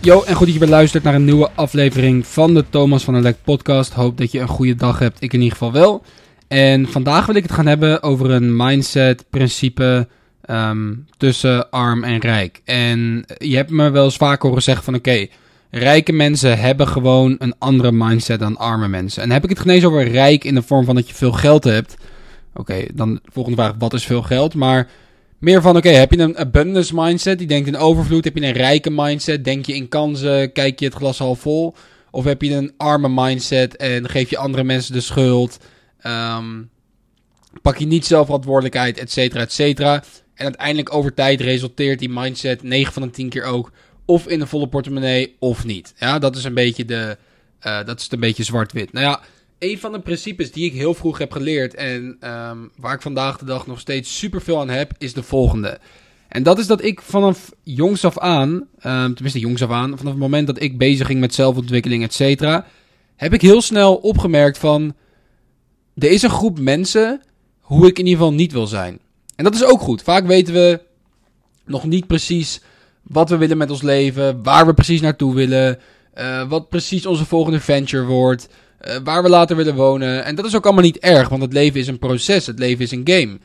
Yo, en goed dat je weer luistert naar een nieuwe aflevering van de Thomas van der Lek podcast. Hoop dat je een goede dag hebt. Ik in ieder geval wel. En vandaag wil ik het gaan hebben over een mindset, principe ehm, tussen arm en rijk. En je hebt me wel eens vaak horen zeggen van oké, rijke mensen hebben gewoon een andere mindset dan arme mensen. En heb ik het genezen over rijk in de vorm van dat je veel geld hebt. Oké, dan de volgende vraag, wat is veel geld? Maar meer van, oké, heb je een abundance mindset, die denkt in overvloed? Heb je een rijke mindset, denk je in kansen, kijk je het glas half vol? Of heb je een arme mindset en geef je andere mensen de schuld? Ehm, pak je niet zelf verantwoordelijkheid, et cetera, et cetera. En uiteindelijk over tijd resulteert die mindset 9 van de 10 keer ook of in een volle portemonnee of niet. Ja, dat is een beetje de, uh, dat is een beetje zwart-wit. Nou ja, een van de principes die ik heel vroeg heb geleerd en um, waar ik vandaag de dag nog steeds super veel aan heb, is de volgende. En dat is dat ik vanaf jongs af aan, um, tenminste jongs af aan, vanaf het moment dat ik bezig ging met zelfontwikkeling, et cetera, heb ik heel snel opgemerkt van, er is een groep mensen hoe ik in ieder geval niet wil zijn. En dat is ook goed. Vaak weten we nog niet precies wat we willen met ons leven, waar we precies naartoe willen, uh, wat precies onze volgende venture wordt. Uh, waar we later willen wonen. En dat is ook allemaal niet erg, want het leven is een proces. Het leven is een game.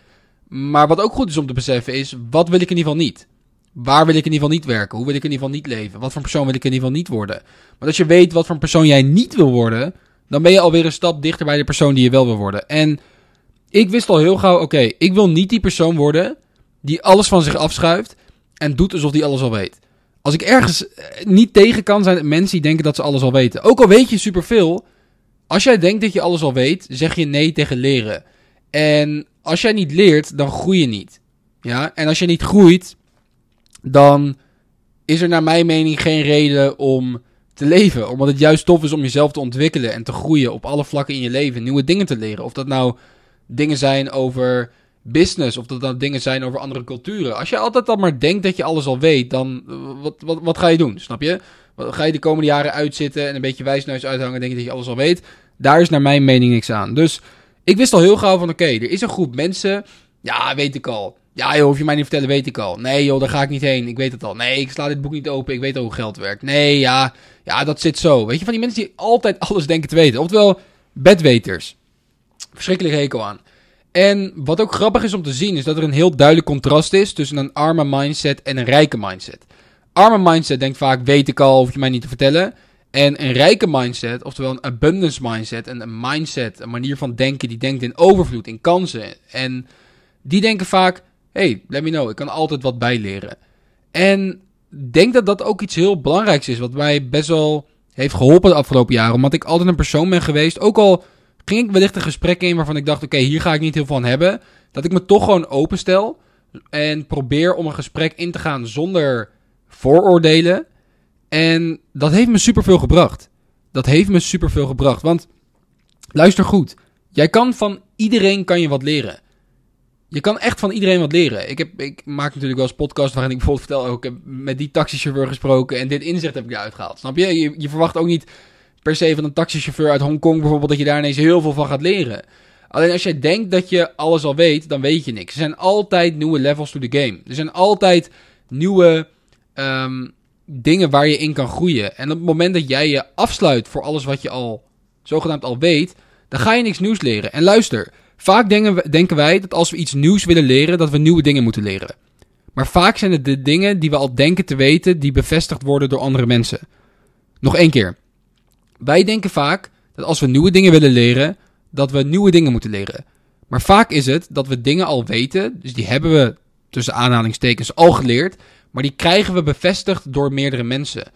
Maar wat ook goed is om te beseffen is, wat wil ik in ieder geval niet? Waar wil ik in ieder geval niet werken? Hoe wil ik in ieder geval niet leven? Wat voor persoon wil ik in ieder geval niet worden? Maar als je weet wat voor persoon jij niet wil worden, dan ben je alweer een stap dichter bij de persoon die je wel wil worden. En ik wist al heel gauw, oké, ik wil niet die persoon worden die alles van zich afschuift en doet alsof die alles al weet. Als ik ergens eh, niet tegen kan, zijn het mensen die denken dat ze alles al weten. Ook al weet je superveel, als jij denkt dat je alles al weet, zeg je nee tegen leren. En als jij niet leert, dan groei je niet. Ja? En als je niet groeit, dan is er naar mijn mening geen reden om te leven. Omdat het juist tof is om jezelf te ontwikkelen en te groeien op alle vlakken in je leven. Nieuwe dingen te leren. Of dat nou dingen zijn over business, of dat nou dingen zijn over andere culturen. Als je altijd al maar denkt dat je alles al weet, dan wat, wat, wat ga je doen? Snap je? Ga je de komende jaren uitzitten en een beetje wijsneus uithangen, denk je dat je alles al weet? Daar is naar mijn mening niks aan. Dus ik wist al heel gauw van, oké, er is een groep mensen. Ja, weet ik al. Ja, joh, hoef je mij niet vertellen, weet ik al. Nee, joh, daar ga ik niet heen. Ik weet het al. Nee, ik sla dit boek niet open. Ik weet al hoe geld werkt. Nee, ja, ja, dat zit zo. Weet je, van die mensen die altijd alles denken te weten. Oftewel, bedweters. Verschrikkelijk hekel aan. En wat ook grappig is om te zien, is dat er een heel duidelijk contrast is tussen een arme mindset en een rijke mindset arme mindset denkt vaak, weet ik al, hoef je mij niet te vertellen. En een rijke mindset, oftewel een abundance mindset, en een mindset, een manier van denken die denkt in overvloed, in kansen. En die denken vaak, hey, let me know, ik kan altijd wat bijleren. En denk dat dat ook iets heel belangrijks is, wat mij best wel heeft geholpen de afgelopen jaren. Omdat ik altijd een persoon ben geweest, ook al ging ik wellicht een gesprek in waarvan ik dacht, oké, hier ga ik niet heel van hebben. Dat ik me toch gewoon openstel en probeer om een gesprek in te gaan zonder vooroordelen. En dat heeft me superveel gebracht. Dat heeft me superveel gebracht. Want luister goed. Jij kan van iedereen kan je wat leren. Je kan echt van iedereen wat leren. Ik, heb, ik maak natuurlijk wel eens podcast waarin ik bijvoorbeeld vertel... ook oh, ik heb met die taxichauffeur gesproken en dit inzicht heb ik eruit gehaald. Snap je? je? Je verwacht ook niet per se van een taxichauffeur uit Hongkong bijvoorbeeld... dat je daar ineens heel veel van gaat leren. Alleen als jij denkt dat je alles al weet, dan weet je niks. Er zijn altijd nieuwe levels to the game. Er zijn altijd nieuwe um, dingen waar je in kan groeien. En op het moment dat jij je afsluit voor alles wat je al zogenaamd al weet, dan ga je niks nieuws leren. En luister, vaak denken, denken wij dat als we iets nieuws willen leren, dat we nieuwe dingen moeten leren. Maar vaak zijn het de dingen die we al denken te weten, die bevestigd worden door andere mensen. Nog één keer. Wij denken vaak dat als we nieuwe dingen willen leren, dat we nieuwe dingen moeten leren. Maar vaak is het dat we dingen al weten, dus die hebben we tussen aanhalingstekens al geleerd, maar die krijgen we bevestigd door meerdere mensen.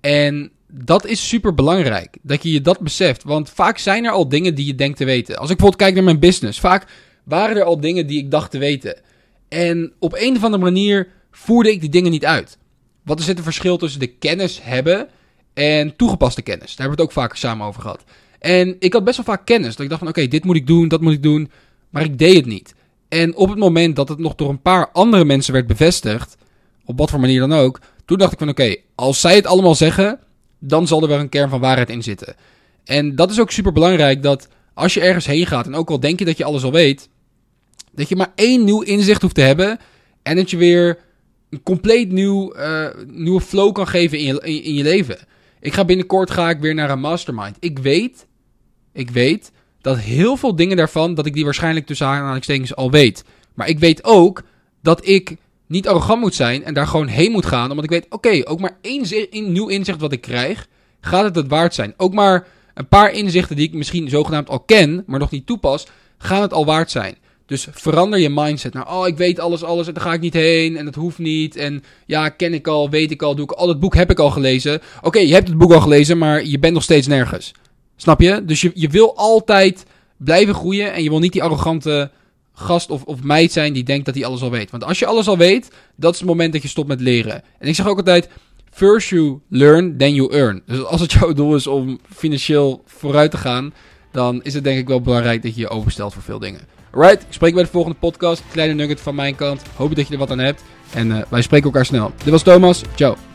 En dat is super belangrijk. Dat je je dat beseft. Want vaak zijn er al dingen die je denkt te weten. Als ik bijvoorbeeld kijk naar mijn business. Vaak waren er al dingen die ik dacht te weten. En op een of andere manier voerde ik die dingen niet uit. Wat is het verschil tussen de kennis hebben en toegepaste kennis? Daar hebben we het ook vaak samen over gehad. En ik had best wel vaak kennis. Dat ik dacht van oké, dit moet ik doen, dat moet ik doen. Maar ik deed het niet. En op het moment dat het nog door een paar andere mensen werd bevestigd op wat voor manier dan ook. Toen dacht ik van oké, als zij het allemaal zeggen, dan zal er wel een kern van waarheid in zitten. En dat is ook super belangrijk dat als je ergens heen gaat en ook al denk je dat je alles al weet, dat je maar één nieuw inzicht hoeft te hebben En dat je weer een compleet nieuw, uh, nieuwe flow kan geven in je, in, je leven. Ik ga binnenkort ga ik weer naar een mastermind. Ik weet, ik weet dat heel veel dingen daarvan, dat ik die waarschijnlijk tussen aanhalingstekens al weet. Maar ik weet ook dat ik niet arrogant moet zijn en daar gewoon heen moet gaan. Omdat ik weet, oké, ook maar één in, nieuw inzicht wat ik krijg, gaat het het waard zijn. Ook maar een paar inzichten die ik misschien zogenaamd al ken, maar nog niet toepas, gaan het al waard zijn. Dus verander je mindset naar, oh, ik weet alles, alles, en daar ga ik niet heen, en dat hoeft niet. En ja, ken ik al, weet ik al, doe ik al, dat boek heb ik al gelezen. Oké, je hebt het boek al gelezen, maar je bent nog steeds nergens. Snap je? Dus je, je wil altijd blijven groeien en je wil niet die arrogante gast of, of meid zijn die denkt dat hij alles al weet. Want als je alles al weet, dat is het moment dat je stopt met leren. En ik zeg ook altijd, first you learn, then you earn. Dus als het jouw doel is om financieel vooruit te gaan, dan is het denk ik wel belangrijk dat je je overstelt voor veel dingen. Alright, ik spreek bij de volgende podcast. Kleine nugget van mijn kant. Hoop dat je er wat aan hebt. En uh, wij spreken elkaar snel. Dit was Thomas. Ciao.